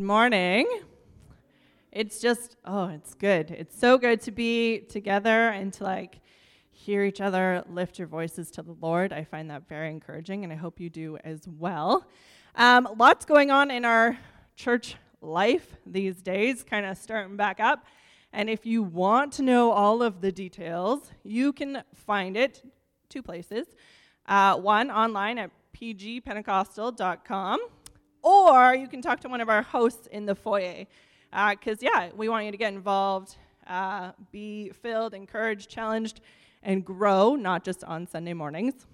Good morning. It's just, oh, it's good. It's so good to be together and to like hear each other lift your voices to the Lord. I find that very encouraging, and I hope you do as well. Um, lots going on in our church life these days, kind of starting back up. And if you want to know all of the details, you can find it two places. Uh, one online at pgpentecostal.com or you can talk to one of our hosts in the foyer. Because, uh, yeah, we want you to get involved, uh, be filled, encouraged, challenged, and grow, not just on Sunday mornings.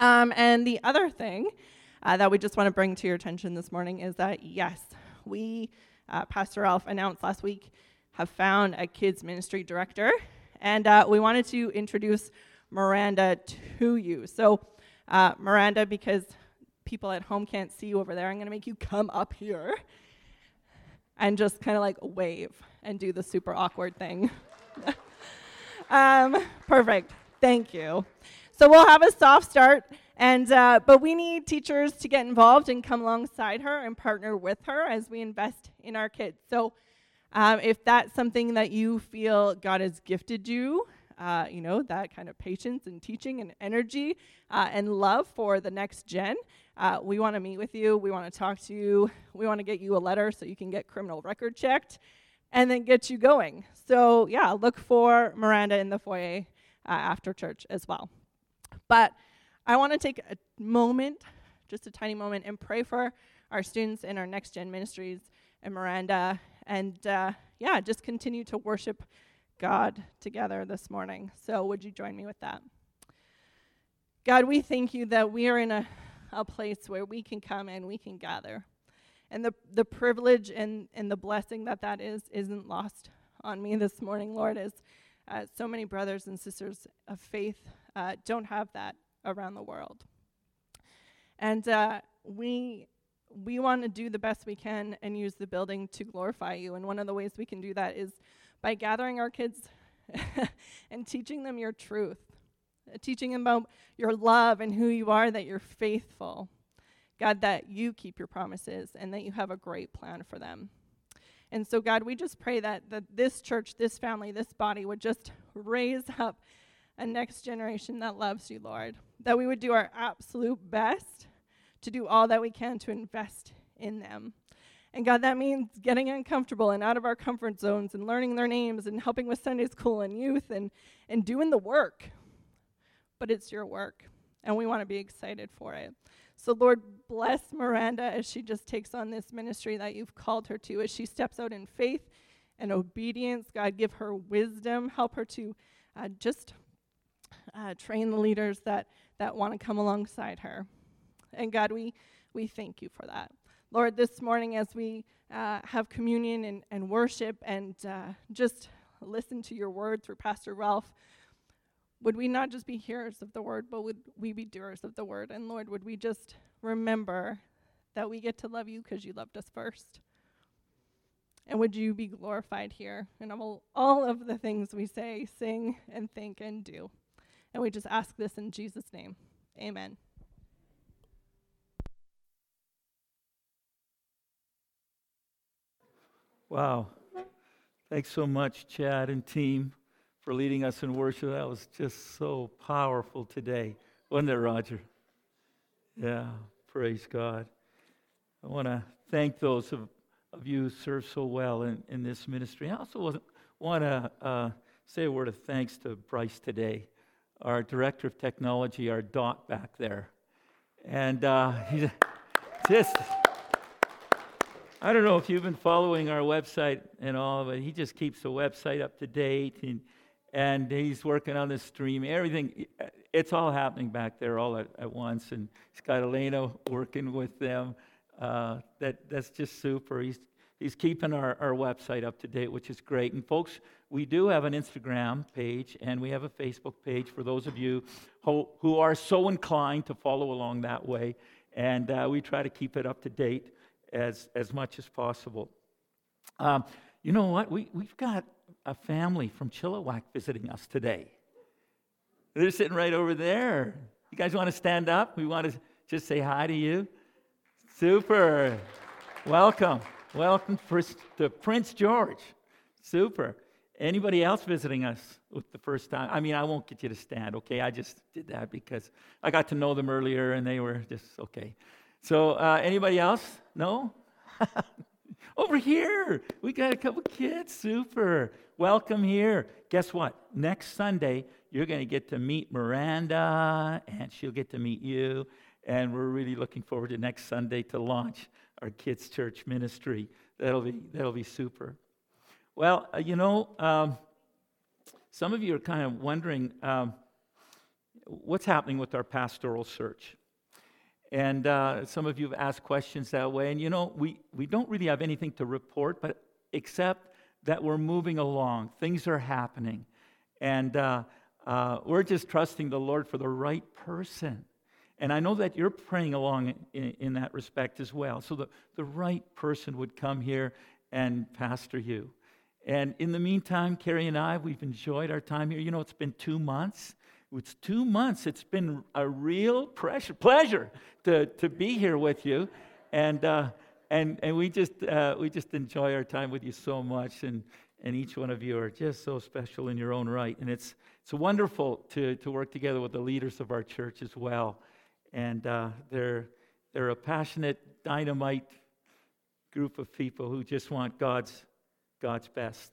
Um, and the other thing uh, that we just want to bring to your attention this morning is that, yes, we, uh, Pastor Ralph announced last week, have found a kids ministry director. And uh, we wanted to introduce Miranda to you. So, uh, Miranda, because people at home can't see you over there, I'm going to make you come up here and just kind of like wave and do the super awkward thing. um, perfect. Thank you. So we'll have a soft start, and uh, but we need teachers to get involved and come alongside her and partner with her as we invest in our kids. So um, if that's something that you feel God has gifted you, uh, you know, that kind of patience and teaching and energy uh, and love for the next gen. Uh, we want to meet with you. We want to talk to you. We want to get you a letter so you can get criminal record checked and then get you going. So, yeah, look for Miranda in the foyer uh, after church as well. But I want to take a moment, just a tiny moment, and pray for our students in our next gen ministries and Miranda. And uh, yeah, just continue to worship God together this morning. So, would you join me with that? God, we thank you that we are in a, a place where we can come and we can gather. And the, the privilege and, and the blessing that that is isn't lost on me this morning, Lord, as uh, so many brothers and sisters of faith uh, don't have that around the world. And uh, we we want to do the best we can and use the building to glorify you. And one of the ways we can do that is by gathering our kids and teaching them your truth, uh, teaching them about your love and who you are, that you're faithful. God, that you keep your promises and that you have a great plan for them. And so, God, we just pray that, that this church, this family, this body would just raise up a next generation that loves you, Lord. That we would do our absolute best to do all that we can to invest in them. And God, that means getting uncomfortable and out of our comfort zones and learning their names and helping with Sunday school and youth and, and doing the work. But it's your work, and we want to be excited for it. So, Lord, bless Miranda as she just takes on this ministry that you've called her to, as she steps out in faith and obedience. God, give her wisdom. Help her to uh, just uh, train the leaders that, that want to come alongside her. And God, we, we thank you for that. Lord, this morning as we uh, have communion and, and worship and uh, just listen to your word through Pastor Ralph, would we not just be hearers of the word, but would we be doers of the word? And Lord, would we just remember that we get to love you because you loved us first? And would you be glorified here in all, all of the things we say, sing, and think, and do? And we just ask this in Jesus' name. Amen. Wow. Thanks so much, Chad and team, for leading us in worship. That was just so powerful today, wasn't it, Roger? Yeah, praise God. I want to thank those of, of you who serve so well in, in this ministry. I also want to uh, say a word of thanks to Bryce today, our director of technology, our dot back there. And uh, he's just. I don't know if you've been following our website and all, but he just keeps the website up to date and, and he's working on the stream. Everything, it's all happening back there all at, at once. And he's got Elena working with them. Uh, that, that's just super. He's, he's keeping our, our website up to date, which is great. And folks, we do have an Instagram page and we have a Facebook page for those of you who, who are so inclined to follow along that way. And uh, we try to keep it up to date as, as much as possible. Um, you know what? We, we've got a family from Chilliwack visiting us today. They're sitting right over there. You guys want to stand up? We want to just say hi to you. Super. Welcome. Welcome first to Prince George. Super. Anybody else visiting us with the first time? I mean, I won't get you to stand, okay? I just did that because I got to know them earlier and they were just okay. So, uh, anybody else? No? Over here, we got a couple kids. Super. Welcome here. Guess what? Next Sunday, you're going to get to meet Miranda and she'll get to meet you. And we're really looking forward to next Sunday to launch our kids' church ministry. That'll be, that'll be super. Well, uh, you know, um, some of you are kind of wondering um, what's happening with our pastoral search. And uh, some of you have asked questions that way. And you know, we, we don't really have anything to report, but except that we're moving along. Things are happening. And uh, uh, we're just trusting the Lord for the right person. And I know that you're praying along in, in that respect as well. So the, the right person would come here and pastor you. And in the meantime, Carrie and I, we've enjoyed our time here. You know, it's been two months. It's two months. It's been a real pressure, pleasure to, to be here with you. And, uh, and, and we, just, uh, we just enjoy our time with you so much. And, and each one of you are just so special in your own right. And it's, it's wonderful to, to work together with the leaders of our church as well. And uh, they're, they're a passionate, dynamite group of people who just want God's God's best.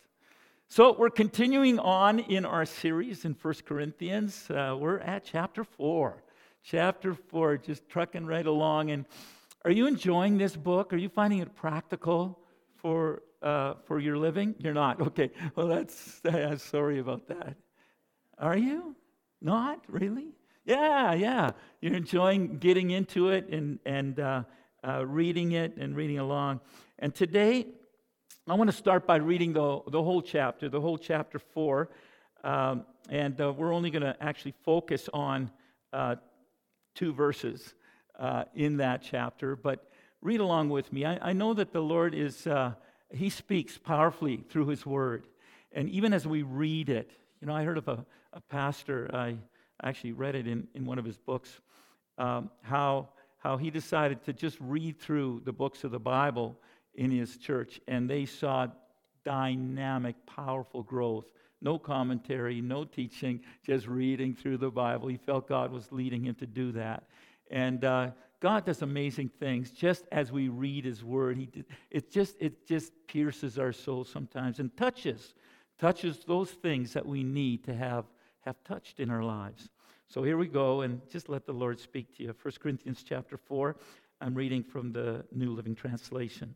So we're continuing on in our series in First Corinthians. Uh, we're at chapter 4. Chapter 4, just trucking right along. And are you enjoying this book? Are you finding it practical for, uh, for your living? You're not? Okay. Well, that's, uh, sorry about that. Are you? Not? Really? Yeah, yeah. You're enjoying getting into it and, and uh, uh, reading it and reading along. And today, I want to start by reading the, the whole chapter, the whole chapter 4. Um, and uh, we're only going to actually focus on uh, two verses uh, in that chapter. But read along with me. I, I know that the Lord is, uh, He speaks powerfully through His Word. And even as we read it, you know, I heard of a, a pastor, I actually read it in, in one of his books, um, how, how he decided to just read through the books of the Bible in his church, and they saw dynamic, powerful growth. No commentary, no teaching, just reading through the Bible. He felt God was leading him to do that. And uh, God does amazing things just as we read His Word. He it, just, it just pierces our soul sometimes and touches, touches those things that we need to have, have touched in our lives. So here we go, and just let the Lord speak to you. 1 Corinthians chapter 4, I'm reading from the New Living Translation.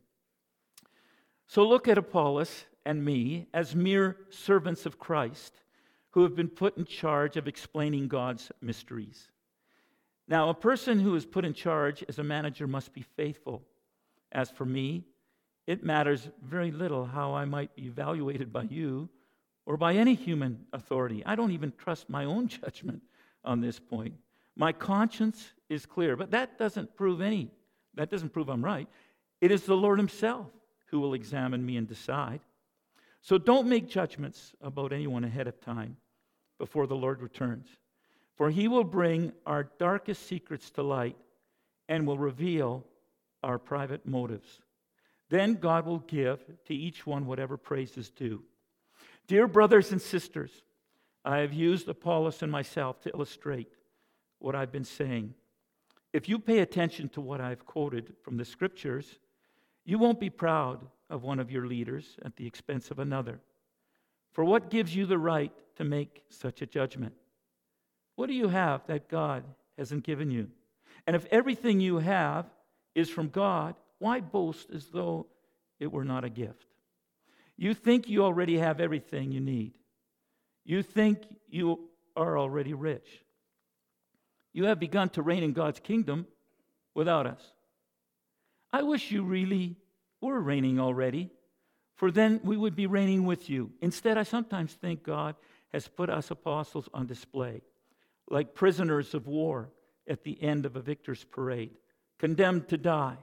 So look at Apollos and me as mere servants of Christ who have been put in charge of explaining God's mysteries. Now, a person who is put in charge as a manager must be faithful. As for me, it matters very little how I might be evaluated by you or by any human authority. I don't even trust my own judgment on this point. My conscience is clear, but that doesn't prove any, that doesn't prove I'm right. It is the Lord Himself who will examine me and decide. So don't make judgments about anyone ahead of time before the Lord returns. For he will bring our darkest secrets to light and will reveal our private motives. Then God will give to each one whatever praise is due. Dear brothers and sisters, I have used Apollos and myself to illustrate what I've been saying. If you pay attention to what I've quoted from the scriptures, you won't be proud of one of your leaders at the expense of another. For what gives you the right to make such a judgment? What do you have that God hasn't given you? And if everything you have is from God, why boast as though it were not a gift? You think you already have everything you need. You think you are already rich. You have begun to reign in God's kingdom without us. I wish you really were reigning already, for then we would be reigning with you. Instead, I sometimes think God has put us apostles on display, like prisoners of war at the end of a victor's parade, condemned to die.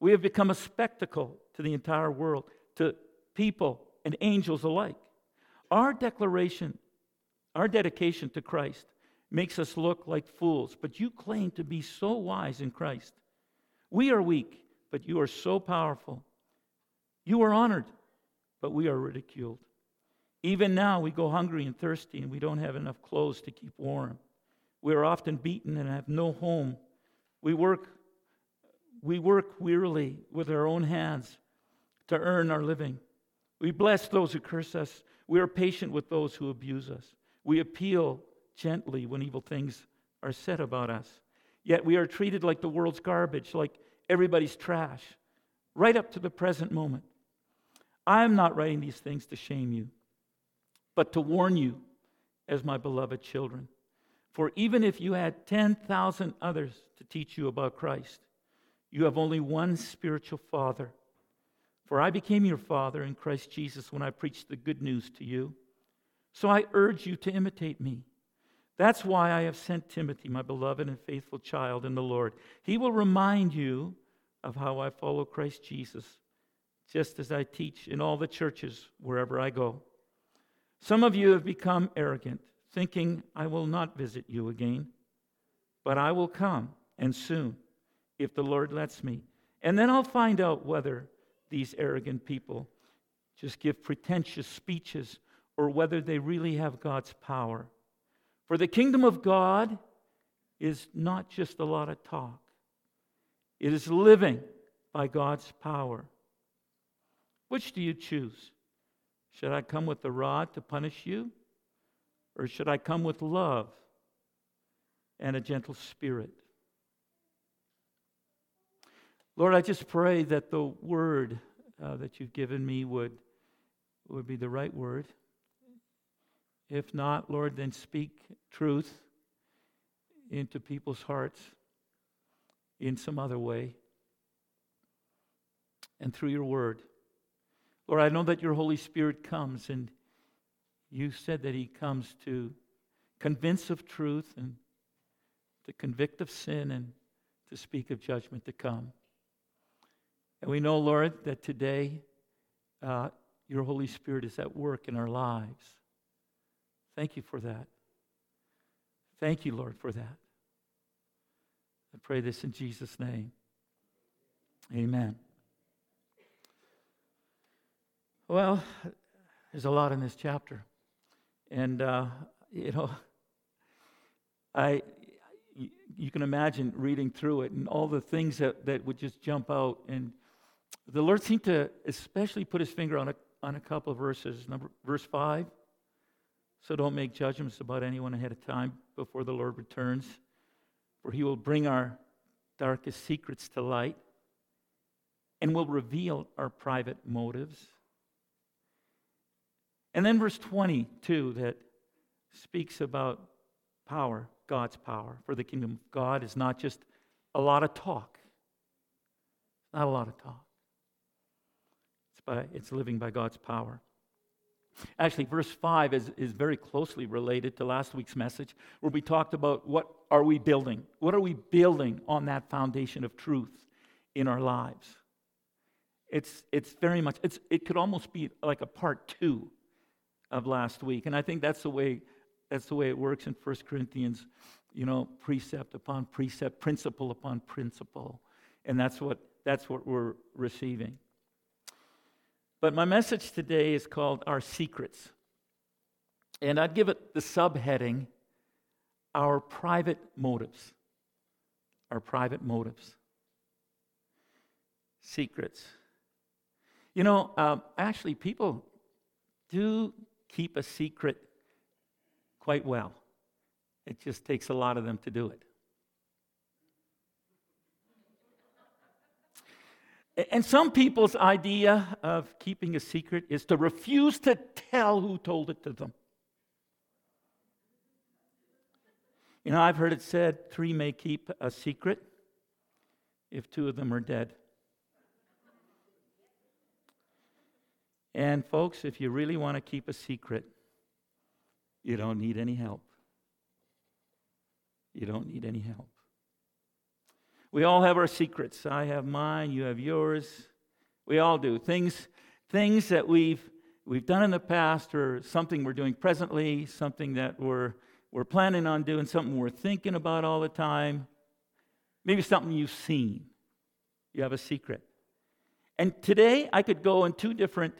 We have become a spectacle to the entire world, to people and angels alike. Our declaration, our dedication to Christ makes us look like fools, but you claim to be so wise in Christ. We are weak, but you are so powerful. You are honored, but we are ridiculed. Even now, we go hungry and thirsty, and we don't have enough clothes to keep warm. We are often beaten and have no home. We work, we work wearily with our own hands to earn our living. We bless those who curse us. We are patient with those who abuse us. We appeal gently when evil things are said about us. Yet we are treated like the world's garbage, like everybody's trash, right up to the present moment. I'm not writing these things to shame you but to warn you as my beloved children. For even if you had 10,000 others to teach you about Christ, you have only one spiritual father. For I became your father in Christ Jesus when I preached the good news to you. So I urge you to imitate me. That's why I have sent Timothy, my beloved and faithful child in the Lord. He will remind you of how I follow Christ Jesus, just as I teach in all the churches wherever I go. Some of you have become arrogant, thinking, I will not visit you again, but I will come, and soon, if the Lord lets me. And then I'll find out whether these arrogant people just give pretentious speeches or whether they really have God's power. For the kingdom of God is not just a lot of talk, it is living by God's power. Which do you choose? Should I come with the rod to punish you? Or should I come with love and a gentle spirit? Lord, I just pray that the word uh, that you've given me would, would be the right word. If not, Lord, then speak truth into people's hearts in some other way and through your word. Lord, I know that your Holy Spirit comes, and you said that he comes to convince of truth and to convict of sin and to speak of judgment to come. And we know, Lord, that today uh, your Holy Spirit is at work in our lives. Thank you for that. Thank you, Lord, for that. I pray this in Jesus' name. Amen. Well, there's a lot in this chapter. And, uh, you know, I, you can imagine reading through it and all the things that, that would just jump out. And the Lord seemed to especially put his finger on a, on a couple of verses. Number, verse 5 So don't make judgments about anyone ahead of time before the Lord returns, for he will bring our darkest secrets to light and will reveal our private motives. And then verse 22 that speaks about power, God's power. For the kingdom of God is not just a lot of talk. It's not a lot of talk. It's, by, it's living by God's power. Actually, verse 5 is, is very closely related to last week's message, where we talked about what are we building? What are we building on that foundation of truth in our lives? It's, it's very much, it's, it could almost be like a part two of last week. And I think that's the way that's the way it works in 1 Corinthians, you know, precept upon precept, principle upon principle. And that's what that's what we're receiving. But my message today is called Our Secrets. And I'd give it the subheading Our Private Motives. Our private motives. Secrets. You know, um, actually, people do keep a secret quite well. It just takes a lot of them to do it. And some people's idea of keeping a secret is to refuse to tell who told it to them. You know, I've heard it said three may keep a secret if two of them are dead. And, folks, if you really want to keep a secret, you don't need any help. You don't need any help. We all have our secrets. I have mine, you have yours. We all do. Things, things that we've, we've done in the past or something we're doing presently, something that we're, we're planning on doing, something we're thinking about all the time. Maybe something you've seen. You have a secret. And today I could go in two different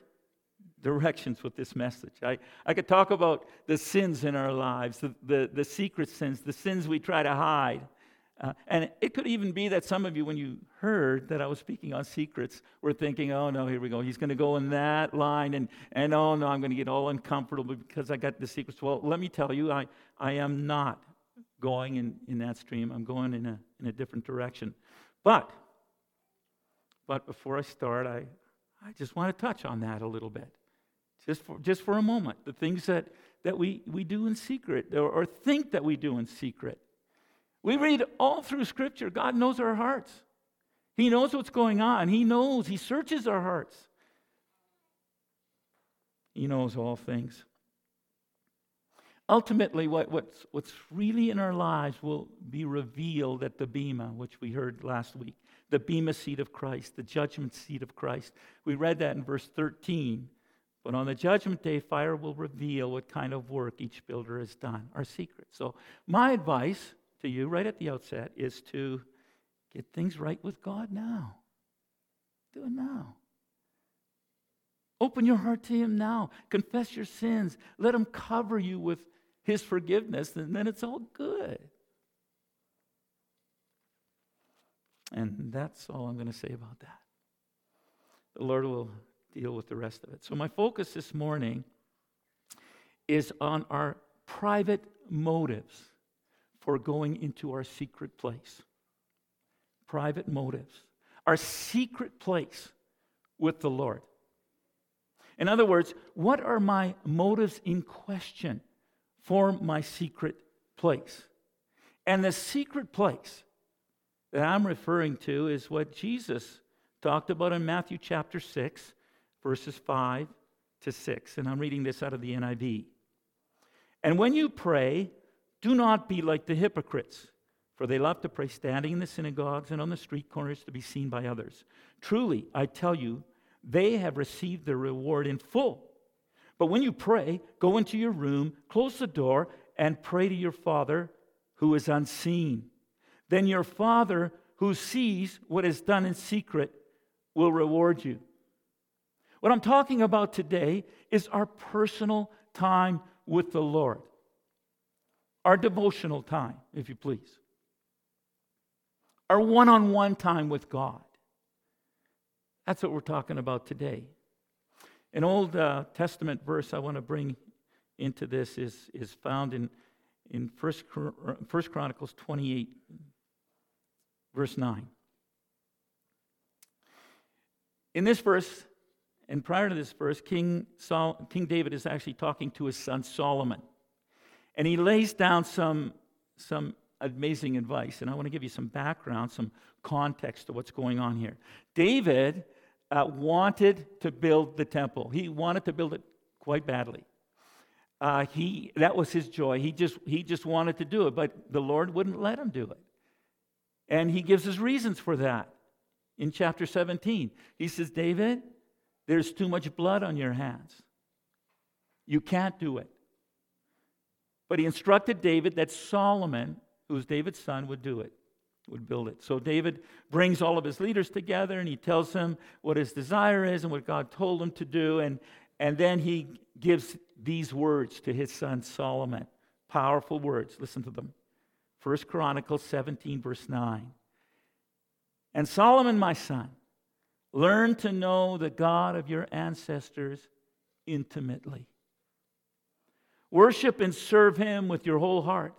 directions with this message. I, I could talk about the sins in our lives, the, the, the secret sins, the sins we try to hide. Uh, and it could even be that some of you, when you heard that I was speaking on secrets, were thinking, oh no, here we go. He's going to go in that line, and, and oh no, I'm going to get all uncomfortable because I got the secrets. Well, let me tell you, I, I am not going in, in that stream. I'm going in a, in a different direction. But, but before I start, I, I just want to touch on that a little bit just for, just for a moment, the things that, that we, we do in secret or, or think that we do in secret. We read all through Scripture, God knows our hearts. He knows what's going on. He knows, He searches our hearts. He knows all things. Ultimately, what, what's, what's really in our lives will be revealed at the Bema, which we heard last week. The Bema seat of Christ, the judgment seat of Christ. We read that in verse 13 but on the judgment day, fire will reveal what kind of work each builder has done, our secret. So, my advice to you right at the outset is to get things right with God now. Do it now. Open your heart to Him now. Confess your sins. Let Him cover you with His forgiveness, and then it's all good. And that's all I'm going to say about that. The Lord will deal with the rest of it. So, my focus this morning is on our private motives for going into our secret place. Private motives. Our secret place with the Lord. In other words, what are my motives in question for my secret place? And the secret place that I'm referring to is what Jesus talked about in Matthew chapter 6, verses 5 to 6. And I'm reading this out of the NIV. And when you pray, do not be like the hypocrites, for they love to pray standing in the synagogues and on the street corners to be seen by others. Truly, I tell you, they have received their reward in full. But when you pray, go into your room, close the door, and pray to your Father who is unseen. Then your Father who sees what is done in secret will reward you. What I'm talking about today is our personal time with the Lord, our devotional time, if you please, our one on one time with God. That's what we're talking about today. An Old uh, Testament verse I want to bring into this is, is found in, in First, First Chronicles 28, verse 9. In this verse, and prior to this verse, King, Sol- King David is actually talking to his son Solomon. And he lays down some, some amazing advice. And I want to give you some background, some context to what's going on here. David uh, wanted to build the temple, he wanted to build it quite badly. Uh, he, that was his joy. He just, he just wanted to do it, but the Lord wouldn't let him do it. And he gives his reasons for that in chapter 17. He says, David, there's too much blood on your hands. You can't do it. But he instructed David that Solomon, who was David's son, would do it, would build it. So David brings all of his leaders together and he tells them what his desire is and what God told him to do. And, and then he gives these words to his son Solomon. Powerful words. Listen to them. First Chronicles 17, verse 9. And Solomon, my son, Learn to know the God of your ancestors intimately. Worship and serve him with your whole heart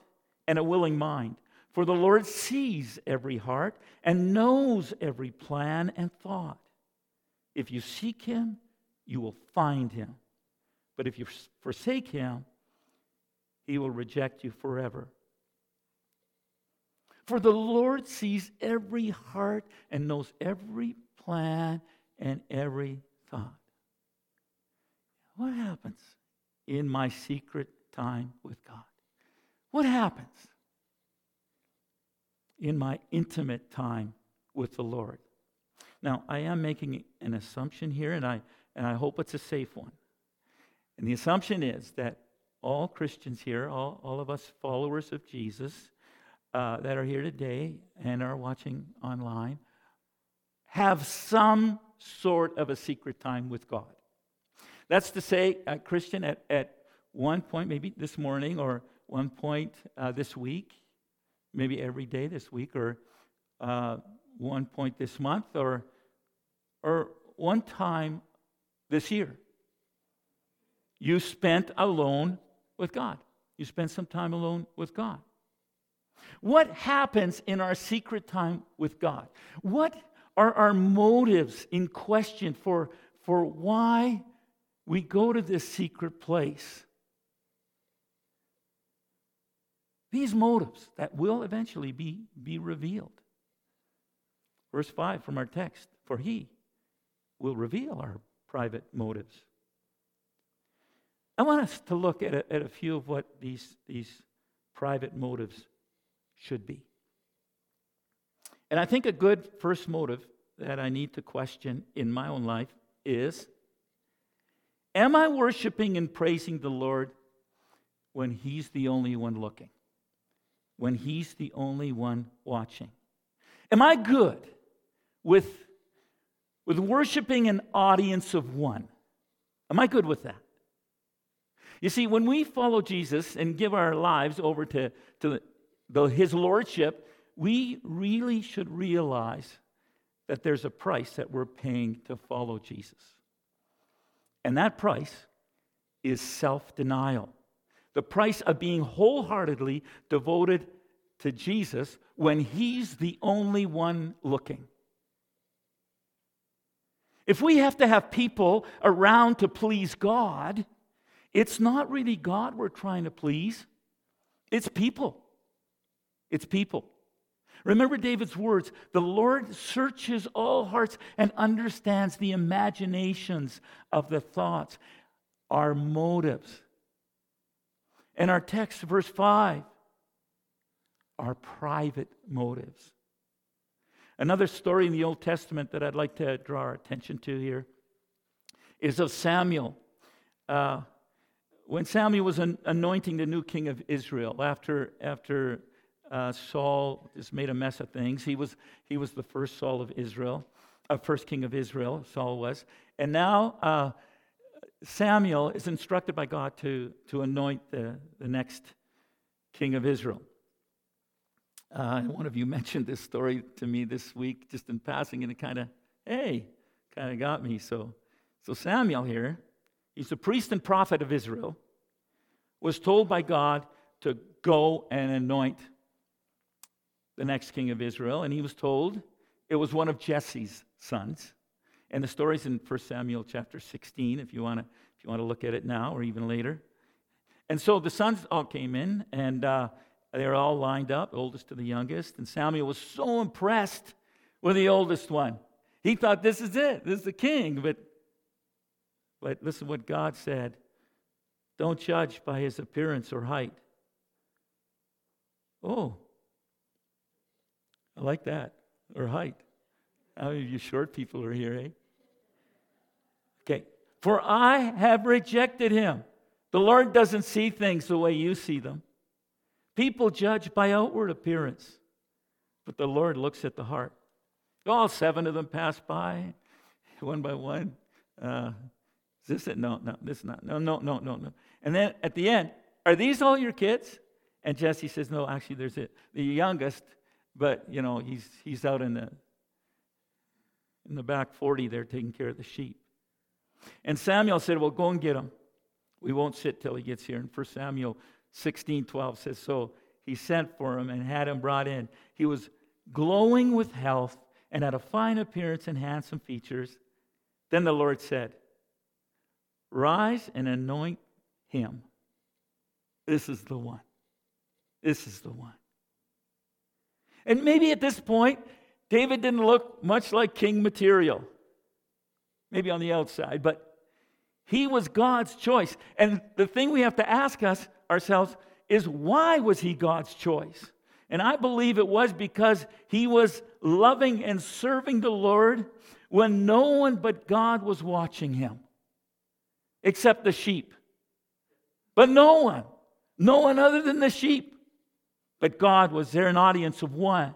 and a willing mind. For the Lord sees every heart and knows every plan and thought. If you seek him, you will find him. But if you forsake him, he will reject you forever. For the Lord sees every heart and knows every plan, and every thought. What happens in my secret time with God? What happens in my intimate time with the Lord? Now, I am making an assumption here, and I, and I hope it's a safe one. And the assumption is that all Christians here, all, all of us followers of Jesus uh, that are here today and are watching online, have some sort of a secret time with God. That's to say, a Christian, at, at one point, maybe this morning or one point uh, this week, maybe every day this week, or uh, one point this month, or, or one time this year, you spent alone with God. You spent some time alone with God. What happens in our secret time with God? What are our motives in question for, for why we go to this secret place? These motives that will eventually be, be revealed. Verse 5 from our text For he will reveal our private motives. I want us to look at a, at a few of what these, these private motives should be. And I think a good first motive that I need to question in my own life is Am I worshiping and praising the Lord when He's the only one looking? When He's the only one watching? Am I good with, with worshiping an audience of one? Am I good with that? You see, when we follow Jesus and give our lives over to, to the, his lordship, we really should realize that there's a price that we're paying to follow Jesus. And that price is self denial. The price of being wholeheartedly devoted to Jesus when He's the only one looking. If we have to have people around to please God, it's not really God we're trying to please, it's people. It's people. Remember David's words the Lord searches all hearts and understands the imaginations of the thoughts, our motives. And our text, verse 5, our private motives. Another story in the Old Testament that I'd like to draw our attention to here is of Samuel. Uh, when Samuel was an, anointing the new king of Israel after, after uh, Saul just made a mess of things. He was, he was the first Saul of Israel, uh, first king of Israel, Saul was. And now uh, Samuel is instructed by God to, to anoint the, the next king of Israel. Uh, one of you mentioned this story to me this week, just in passing, and it kind of, hey, kind of got me. So, so Samuel here, he's a priest and prophet of Israel, was told by God to go and anoint the next king of Israel, and he was told it was one of Jesse's sons. And the story's in 1 Samuel chapter 16, if you want to if you want to look at it now or even later. And so the sons all came in, and uh, they were all lined up, oldest to the youngest. And Samuel was so impressed with the oldest one. He thought, this is it, this is the king. But, but listen what God said don't judge by his appearance or height. Oh, I like that. Or height. How many of you short people are here, eh? Okay. For I have rejected him. The Lord doesn't see things the way you see them. People judge by outward appearance, but the Lord looks at the heart. All seven of them passed by, one by one. Uh, is this it? No, no, this is not. No, no, no, no, no. And then at the end, are these all your kids? And Jesse says, No, actually, there's it. The youngest but, you know, he's, he's out in the, in the back 40 there taking care of the sheep. And Samuel said, Well, go and get him. We won't sit till he gets here. And 1 Samuel 16 12 says, So he sent for him and had him brought in. He was glowing with health and had a fine appearance and handsome features. Then the Lord said, Rise and anoint him. This is the one. This is the one. And maybe at this point, David didn't look much like king material, maybe on the outside, but he was God's choice. And the thing we have to ask us ourselves is why was he God's choice? And I believe it was because he was loving and serving the Lord when no one but God was watching him, except the sheep. But no one, no one other than the sheep. But God was there, an audience of one.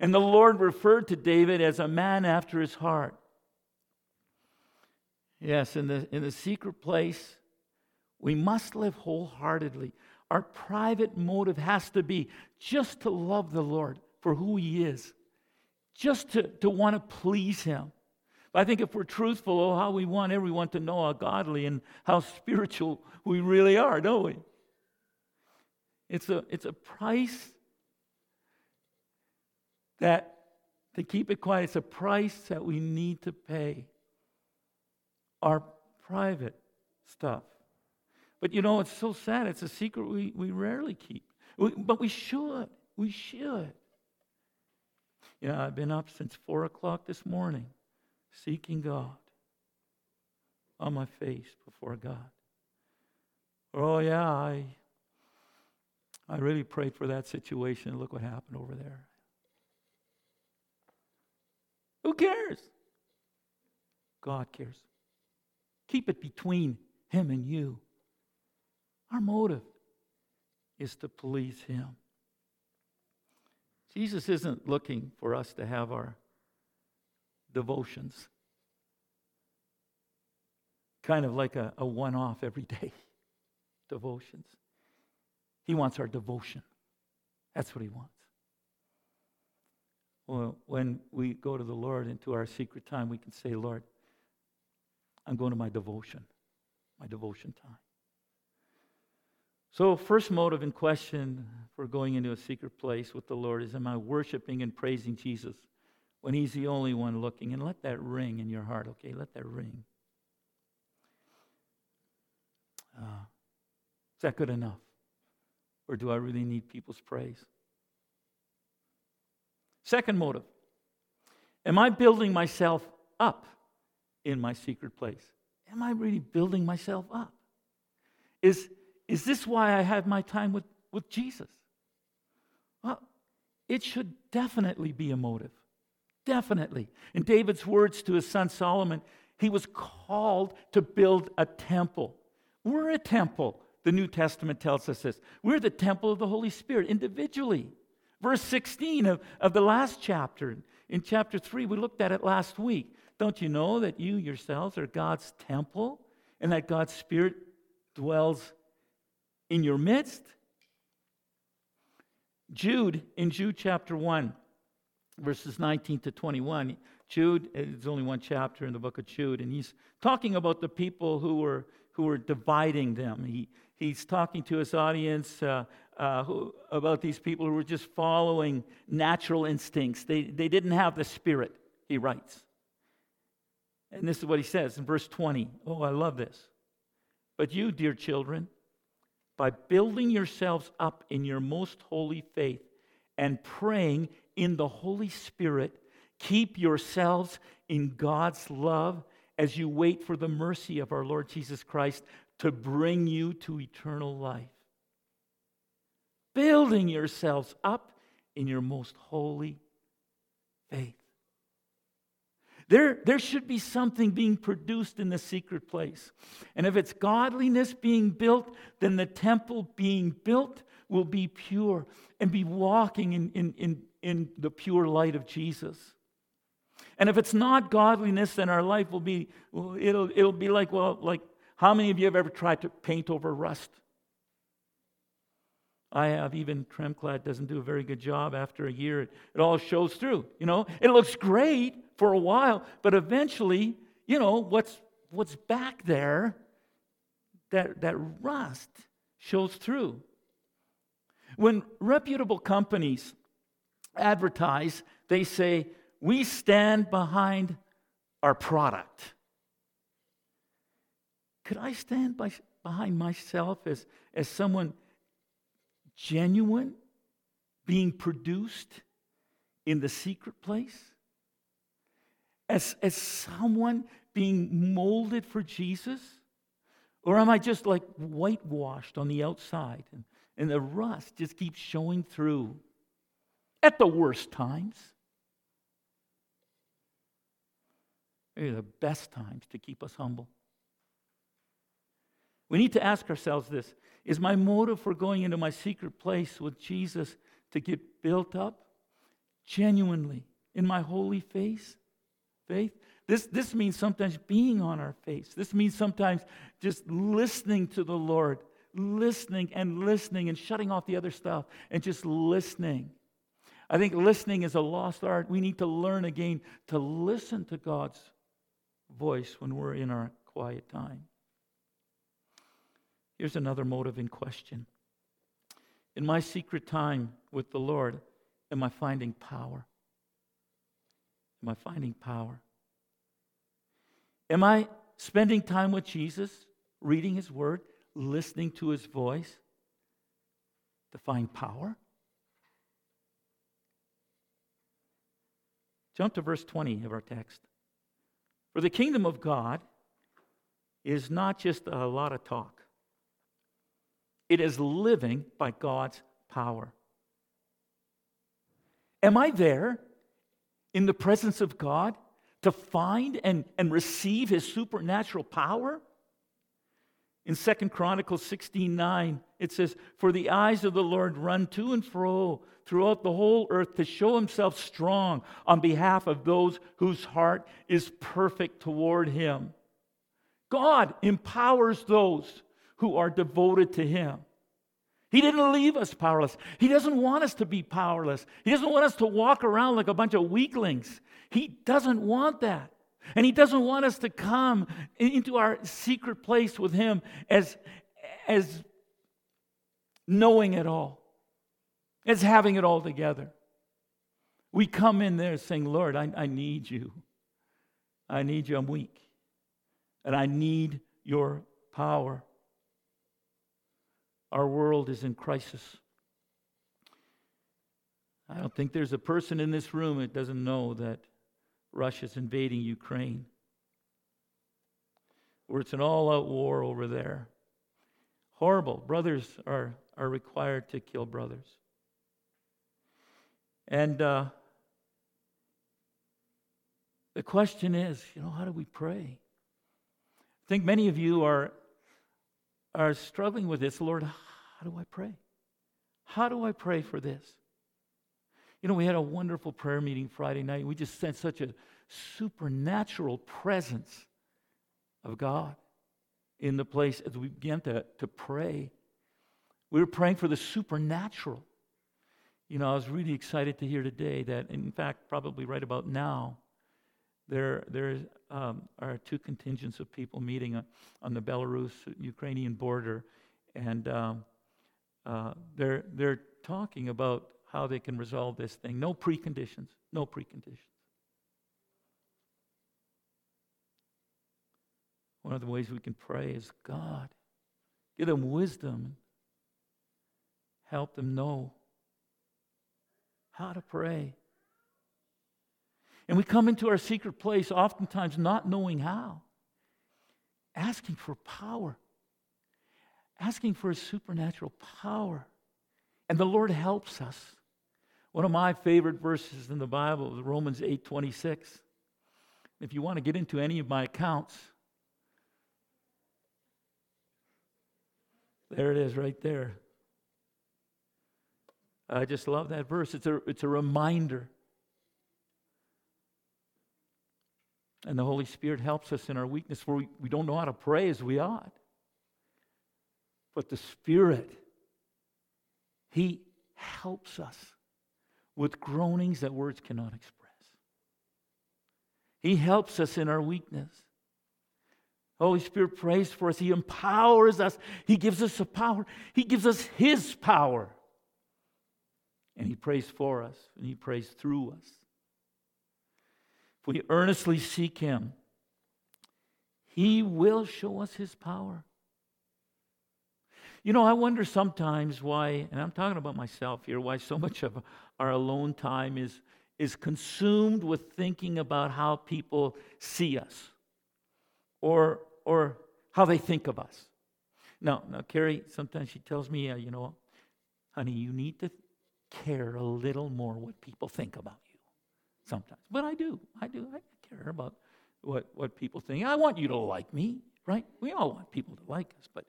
And the Lord referred to David as a man after his heart. Yes, in the, in the secret place, we must live wholeheartedly. Our private motive has to be just to love the Lord for who He is, just to, to want to please Him. I think if we're truthful, oh, how we want everyone to know how godly and how spiritual we really are, don't we? It's a, it's a price that, to keep it quiet, it's a price that we need to pay. Our private stuff. But you know, it's so sad. It's a secret we, we rarely keep. We, but we should. We should. Yeah, I've been up since 4 o'clock this morning seeking God on my face before God. Oh, yeah, I, I really prayed for that situation. Look what happened over there. Who cares? God cares. Keep it between Him and you. Our motive is to please Him. Jesus isn't looking for us to have our devotions. Kind of like a, a one off every day devotions. He wants our devotion. That's what he wants. Well, when we go to the Lord into our secret time, we can say, Lord, I'm going to my devotion, my devotion time. So, first motive in question for going into a secret place with the Lord is Am I worshiping and praising Jesus? when He's the only one looking. And let that ring in your heart, okay? Let that ring. Uh, is that good enough? Or do I really need people's praise? Second motive Am I building myself up in my secret place? Am I really building myself up? Is, is this why I have my time with, with Jesus? Well, it should definitely be a motive. Definitely. In David's words to his son Solomon, he was called to build a temple. We're a temple. The New Testament tells us this. We're the temple of the Holy Spirit individually. Verse 16 of, of the last chapter, in chapter 3, we looked at it last week. Don't you know that you yourselves are God's temple and that God's Spirit dwells in your midst? Jude, in Jude chapter 1, verses 19 to 21. Jude, it's only one chapter in the book of Jude, and he's talking about the people who were, who were dividing them. He, he's talking to his audience uh, uh, who, about these people who were just following natural instincts. They, they didn't have the Spirit, he writes. And this is what he says in verse 20. Oh, I love this. But you, dear children, by building yourselves up in your most holy faith and praying in the Holy Spirit, keep yourselves in God's love as you wait for the mercy of our Lord Jesus Christ to bring you to eternal life. Building yourselves up in your most holy faith. There, there should be something being produced in the secret place. And if it's godliness being built, then the temple being built will be pure and be walking in, in, in, in the pure light of Jesus. And if it's not godliness, then our life will be, it'll, it'll be like, well, like, how many of you have ever tried to paint over rust? I have. Even Tremclad doesn't do a very good job. After a year, it, it all shows through. You know, it looks great for a while, but eventually, you know, what's what's back there, that that rust shows through. When reputable companies advertise, they say, We stand behind our product. Could I stand by, behind myself as, as someone genuine being produced in the secret place? As, as someone being molded for Jesus? Or am I just like whitewashed on the outside and, and the rust just keeps showing through? at the worst times. Maybe the best times to keep us humble. We need to ask ourselves this Is my motive for going into my secret place with Jesus to get built up genuinely in my holy face, faith. This, this means sometimes being on our face. This means sometimes just listening to the Lord, listening and listening and shutting off the other stuff and just listening. I think listening is a lost art. We need to learn again to listen to God's voice when we're in our quiet time. Here's another motive in question. In my secret time with the Lord, am I finding power? Am I finding power? Am I spending time with Jesus, reading his word, listening to his voice to find power? Jump to verse 20 of our text. For the kingdom of God is not just a lot of talk, it is living by God's power. Am I there in the presence of God to find and, and receive his supernatural power? In Second Chronicles 16 9, it says, For the eyes of the Lord run to and fro throughout the whole earth to show himself strong on behalf of those whose heart is perfect toward him. God empowers those who are devoted to him. He didn't leave us powerless. He doesn't want us to be powerless. He doesn't want us to walk around like a bunch of weaklings. He doesn't want that. And He doesn't want us to come into our secret place with Him as, as knowing it all, as having it all together. We come in there saying, Lord, I, I need you. I need you. I'm weak. And I need your power. Our world is in crisis. I don't think there's a person in this room that doesn't know that Russia's invading Ukraine, where it's an all out war over there. Horrible. Brothers are, are required to kill brothers. And uh, the question is, you know, how do we pray? I think many of you are are struggling with this, Lord, how do I pray? How do I pray for this? You know, we had a wonderful prayer meeting Friday night. We just sensed such a supernatural presence of God in the place as we began to, to pray. We were praying for the supernatural. You know, I was really excited to hear today that, in fact, probably right about now, there, there um, are two contingents of people meeting on, on the Belarus Ukrainian border, and um, uh, they're, they're talking about how they can resolve this thing. No preconditions, no preconditions. One of the ways we can pray is God, give them wisdom, help them know how to pray. And we come into our secret place oftentimes not knowing how, asking for power, asking for a supernatural power. And the Lord helps us. One of my favorite verses in the Bible is Romans 8:26. If you want to get into any of my accounts, there it is right there. I just love that verse. It's a, it's a reminder And the Holy Spirit helps us in our weakness where we, we don't know how to pray as we ought. But the Spirit, He helps us with groanings that words cannot express. He helps us in our weakness. Holy Spirit prays for us. He empowers us. He gives us the power. He gives us His power. And He prays for us and He prays through us if we earnestly seek Him, He will show us His power. You know, I wonder sometimes why, and I'm talking about myself here, why so much of our alone time is, is consumed with thinking about how people see us or, or how they think of us. Now, now, Carrie, sometimes she tells me, uh, you know, honey, you need to care a little more what people think about sometimes. But I do. I do. I care about what, what people think. I want you to like me, right? We all want people to like us, but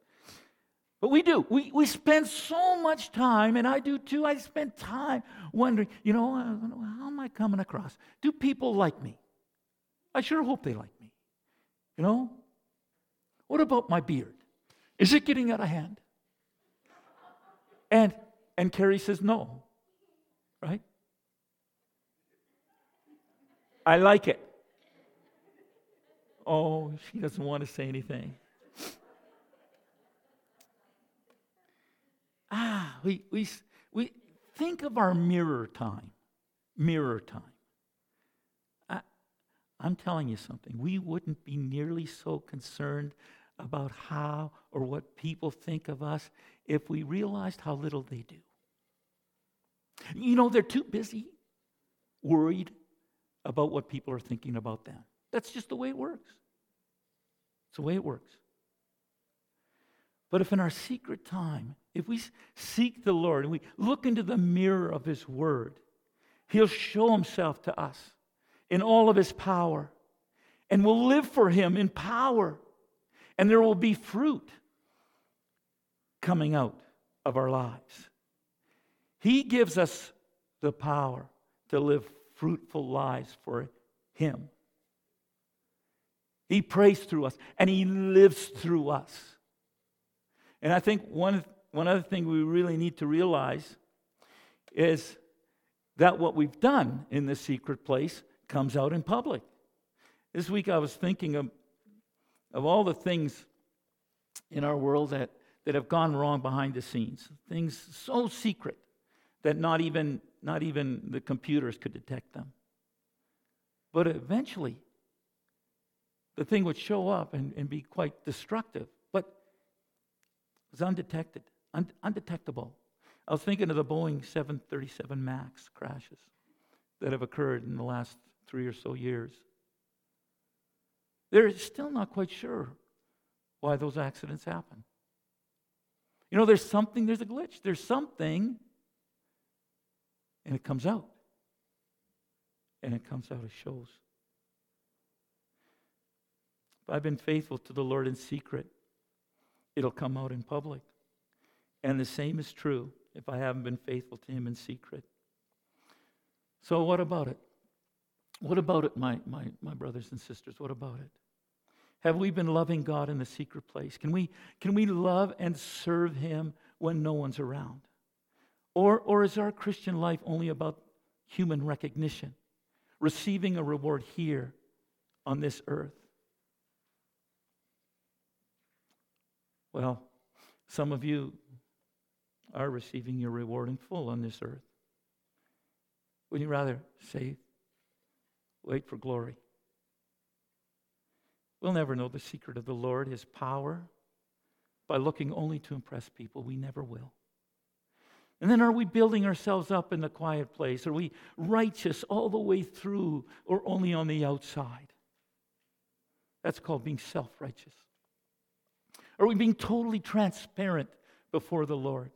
but we do. We, we spend so much time, and I do too. I spend time wondering, you know, how am I coming across? Do people like me? I sure hope they like me. You know? What about my beard? Is it getting out of hand? And and Carrie says no. Right? I like it. Oh, she doesn't want to say anything. ah, we, we, we think of our mirror time. Mirror time. I, I'm telling you something. We wouldn't be nearly so concerned about how or what people think of us if we realized how little they do. You know, they're too busy, worried about what people are thinking about them. That's just the way it works. It's the way it works. But if in our secret time, if we seek the Lord and we look into the mirror of His Word, He'll show Himself to us in all of His power. And we'll live for Him in power. And there will be fruit coming out of our lives. He gives us the power to live fruitful lives for Him. He prays through us and He lives through us. And I think one, one other thing we really need to realize is that what we've done in the secret place comes out in public. This week I was thinking of, of all the things in our world that, that have gone wrong behind the scenes, things so secret that not even, not even the computers could detect them. But eventually, the thing would show up and, and be quite destructive, but it was undetected, un- undetectable. I was thinking of the Boeing 737 MAX crashes that have occurred in the last three or so years. They're still not quite sure why those accidents happen. You know, there's something, there's a glitch, there's something and it comes out. And it comes out, it shows. If I've been faithful to the Lord in secret, it'll come out in public. And the same is true if I haven't been faithful to Him in secret. So, what about it? What about it, my, my, my brothers and sisters? What about it? Have we been loving God in the secret place? Can we, can we love and serve Him when no one's around? Or, or is our Christian life only about human recognition, receiving a reward here on this earth? Well, some of you are receiving your reward in full on this earth. Would you rather say, wait for glory? We'll never know the secret of the Lord, His power, by looking only to impress people. We never will. And then are we building ourselves up in the quiet place? Are we righteous all the way through or only on the outside? That's called being self righteous. Are we being totally transparent before the Lord?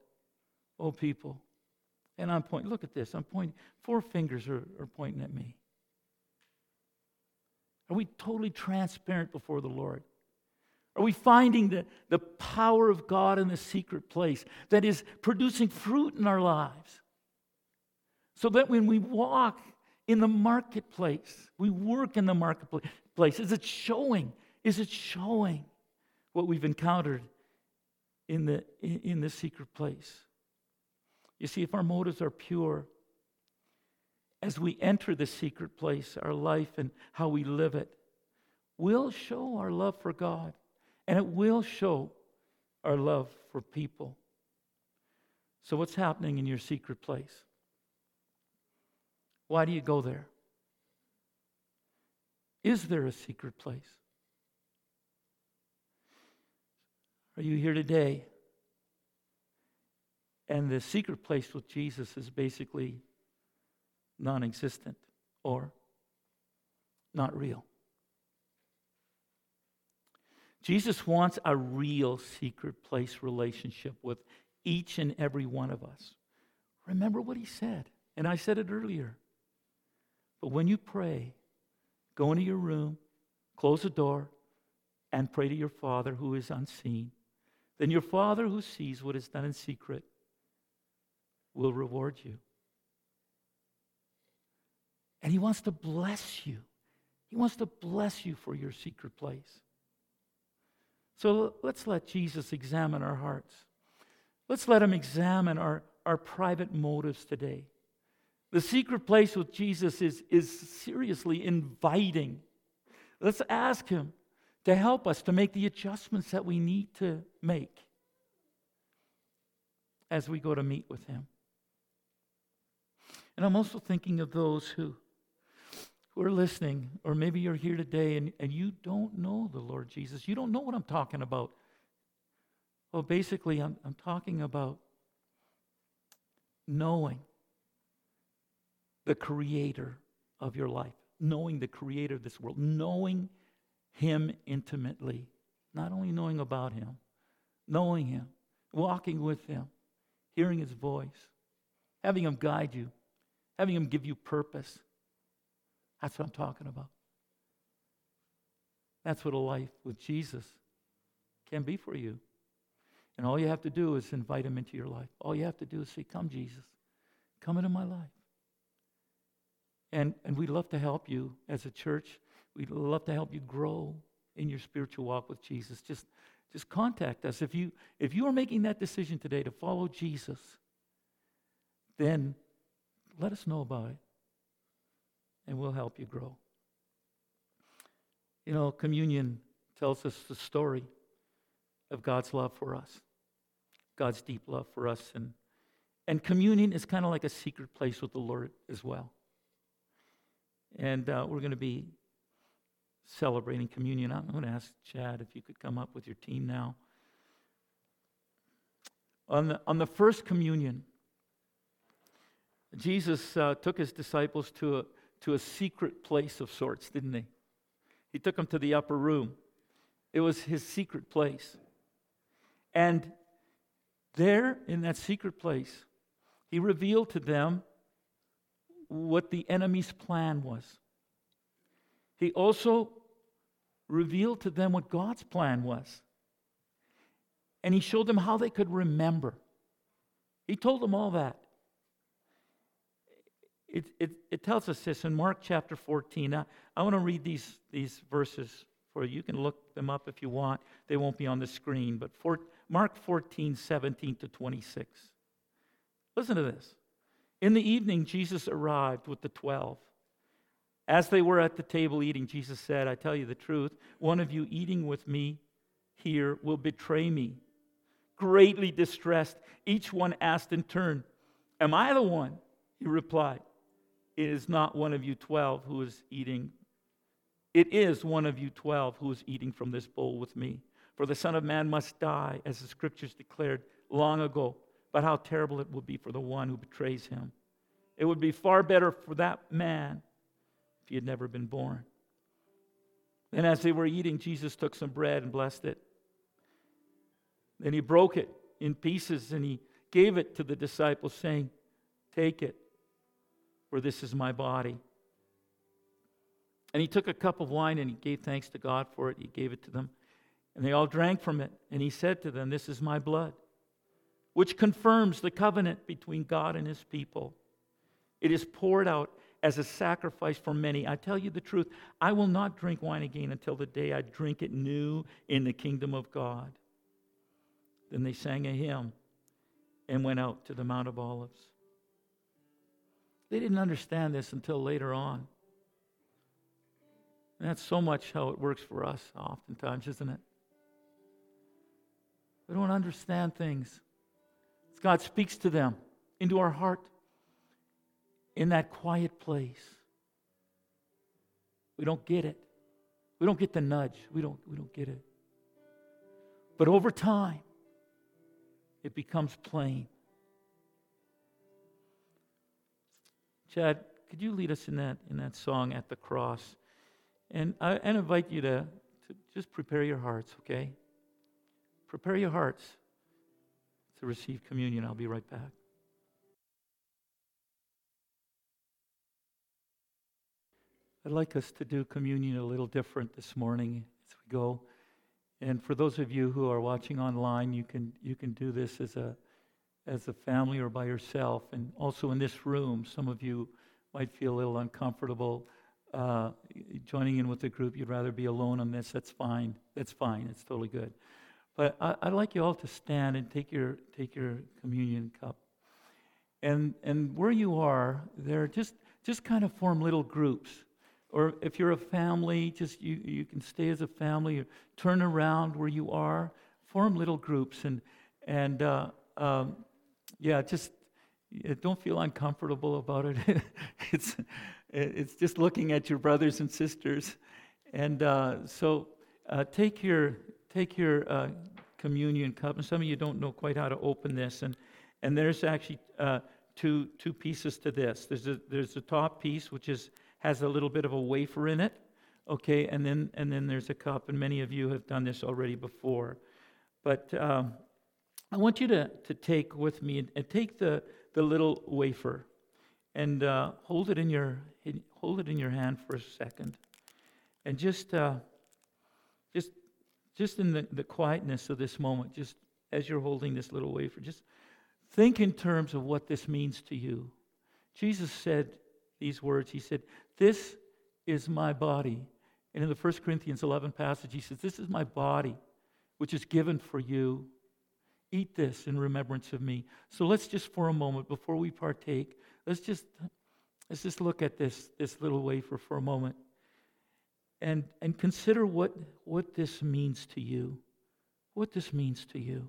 Oh, people. And I'm pointing, look at this. I'm pointing, four fingers are, are pointing at me. Are we totally transparent before the Lord? Are we finding the, the power of God in the secret place that is producing fruit in our lives? So that when we walk in the marketplace, we work in the marketplace, is it showing? Is it showing what we've encountered in the, in the secret place? You see, if our motives are pure, as we enter the secret place, our life and how we live it, will show our love for God and it will show our love for people. So, what's happening in your secret place? Why do you go there? Is there a secret place? Are you here today? And the secret place with Jesus is basically non existent or not real. Jesus wants a real secret place relationship with each and every one of us. Remember what he said, and I said it earlier. But when you pray, go into your room, close the door, and pray to your Father who is unseen. Then your Father who sees what is done in secret will reward you. And he wants to bless you. He wants to bless you for your secret place. So let's let Jesus examine our hearts. Let's let him examine our, our private motives today. The secret place with Jesus is, is seriously inviting. Let's ask him to help us to make the adjustments that we need to make as we go to meet with him. And I'm also thinking of those who, who are listening, or maybe you're here today and, and you don't know the Lord Jesus. You don't know what I'm talking about. Well, basically, I'm, I'm talking about knowing the creator of your life, knowing the creator of this world, knowing him intimately, not only knowing about him, knowing him, walking with him, hearing his voice, having him guide you, having him give you purpose. That's what I'm talking about. That's what a life with Jesus can be for you. And all you have to do is invite him into your life. All you have to do is say, Come, Jesus, come into my life. And, and we'd love to help you as a church. We'd love to help you grow in your spiritual walk with Jesus. Just, just contact us. If you, if you are making that decision today to follow Jesus, then let us know about it and we'll help you grow. You know, communion tells us the story of God's love for us, God's deep love for us. And, and communion is kind of like a secret place with the Lord as well. And uh, we're going to be celebrating communion. I'm going to ask Chad if you could come up with your team now. On the, on the first communion, Jesus uh, took his disciples to a, to a secret place of sorts, didn't he? He took them to the upper room. It was his secret place. And there, in that secret place, he revealed to them what the enemy's plan was. He also revealed to them what God's plan was. And he showed them how they could remember. He told them all that. It, it, it tells us this in Mark chapter 14. Now, I want to read these, these verses for you. You can look them up if you want. They won't be on the screen. But for, Mark 14, 17 to 26. Listen to this. In the evening, Jesus arrived with the twelve. As they were at the table eating, Jesus said, I tell you the truth, one of you eating with me here will betray me. Greatly distressed, each one asked in turn, Am I the one? He replied, It is not one of you twelve who is eating. It is one of you twelve who is eating from this bowl with me. For the Son of Man must die, as the scriptures declared long ago but how terrible it would be for the one who betrays him. It would be far better for that man if he had never been born. Then, as they were eating, Jesus took some bread and blessed it. Then he broke it in pieces and he gave it to the disciples, saying, Take it, for this is my body. And he took a cup of wine and he gave thanks to God for it. He gave it to them. And they all drank from it. And he said to them, This is my blood which confirms the covenant between God and his people. It is poured out as a sacrifice for many. I tell you the truth, I will not drink wine again until the day I drink it new in the kingdom of God. Then they sang a hymn and went out to the Mount of Olives. They didn't understand this until later on. And that's so much how it works for us, oftentimes, isn't it? We don't understand things God speaks to them into our heart in that quiet place. We don't get it. We don't get the nudge. We don't, we don't get it. But over time, it becomes plain. Chad, could you lead us in that, in that song at the cross? And I, I invite you to, to just prepare your hearts, okay? Prepare your hearts to receive communion. I'll be right back. I'd like us to do communion a little different this morning as we go. And for those of you who are watching online, you can, you can do this as a, as a family or by yourself. And also in this room, some of you might feel a little uncomfortable uh, joining in with the group, you'd rather be alone on this, that's fine. That's fine. It's totally good. But I, would like you all to stand and take your, take your communion cup. And, and where you are, there, just, just kind of form little groups. Or if you're a family, just you, you can stay as a family or turn around where you are, form little groups. And, and uh, um, yeah, just don't feel uncomfortable about it. it's, it's just looking at your brothers and sisters. And uh, so uh, take your, take your uh, communion cup. And some of you don't know quite how to open this. And, and there's actually uh, two, two pieces to this. There's a, there's a top piece, which is, has a little bit of a wafer in it. Okay, and then, and then there's a cup. And many of you have done this already before. But um, I want you to, to take with me and, and take the, the little wafer and uh, hold it in your hold it in your hand for a second, and just uh, just just in the, the quietness of this moment, just as you're holding this little wafer, just think in terms of what this means to you. Jesus said these words. He said, "This is my body." And in the 1 Corinthians 11 passage, he says, This is my body, which is given for you. Eat this in remembrance of me. So let's just for a moment, before we partake, let's just let's just look at this, this little wafer for a moment and, and consider what, what this means to you. What this means to you.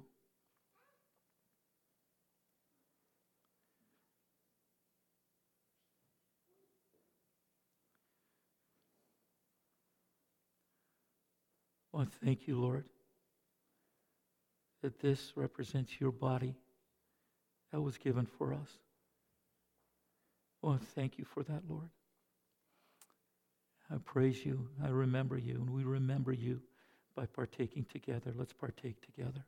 Well, thank you, Lord, that this represents your body that was given for us. Oh, thank you for that, Lord. I praise you. I remember you, and we remember you by partaking together. Let's partake together.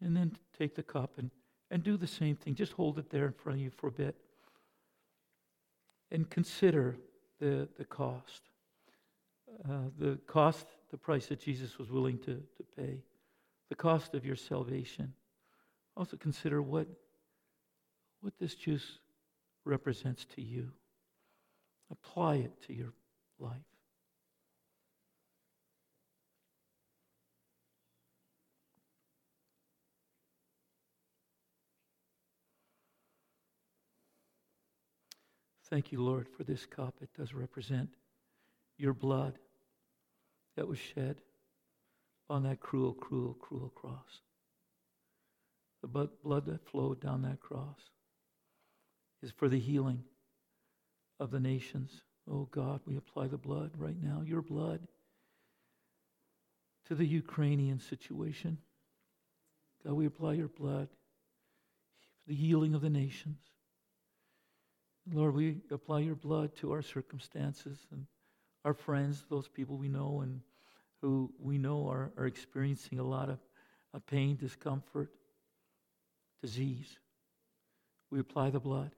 And then take the cup and, and do the same thing. Just hold it there in front of you for a bit. And consider the, the cost. Uh, the cost, the price that Jesus was willing to, to pay, the cost of your salvation. Also consider what, what this juice represents to you. Apply it to your life. Thank you, Lord, for this cup. It does represent your blood that was shed on that cruel, cruel, cruel cross. The blood that flowed down that cross is for the healing of the nations. Oh God, we apply the blood right now, your blood, to the Ukrainian situation. God, we apply your blood for the healing of the nations. Lord, we apply your blood to our circumstances and our friends, those people we know and who we know are, are experiencing a lot of, of pain, discomfort, disease. We apply the blood.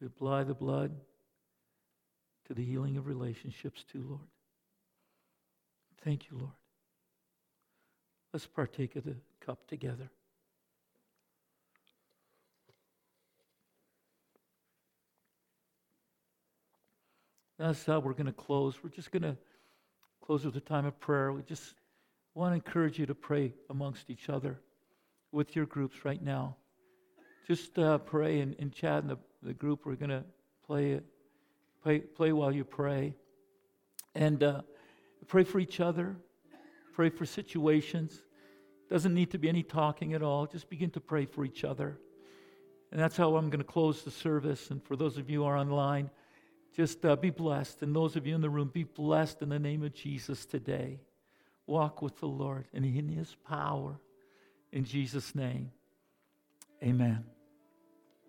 We apply the blood to the healing of relationships too, Lord. Thank you, Lord. Let's partake of the cup together. That's how we're going to close. We're just going to close with a time of prayer. We just want to encourage you to pray amongst each other with your groups right now. Just uh, pray and, and, chat in the, the group. We're going to play it. Play, play while you pray. And uh, pray for each other. Pray for situations. Doesn't need to be any talking at all. Just begin to pray for each other. And that's how I'm going to close the service. And for those of you who are online, just uh, be blessed. And those of you in the room, be blessed in the name of Jesus today. Walk with the Lord and in His power. In Jesus' name, amen.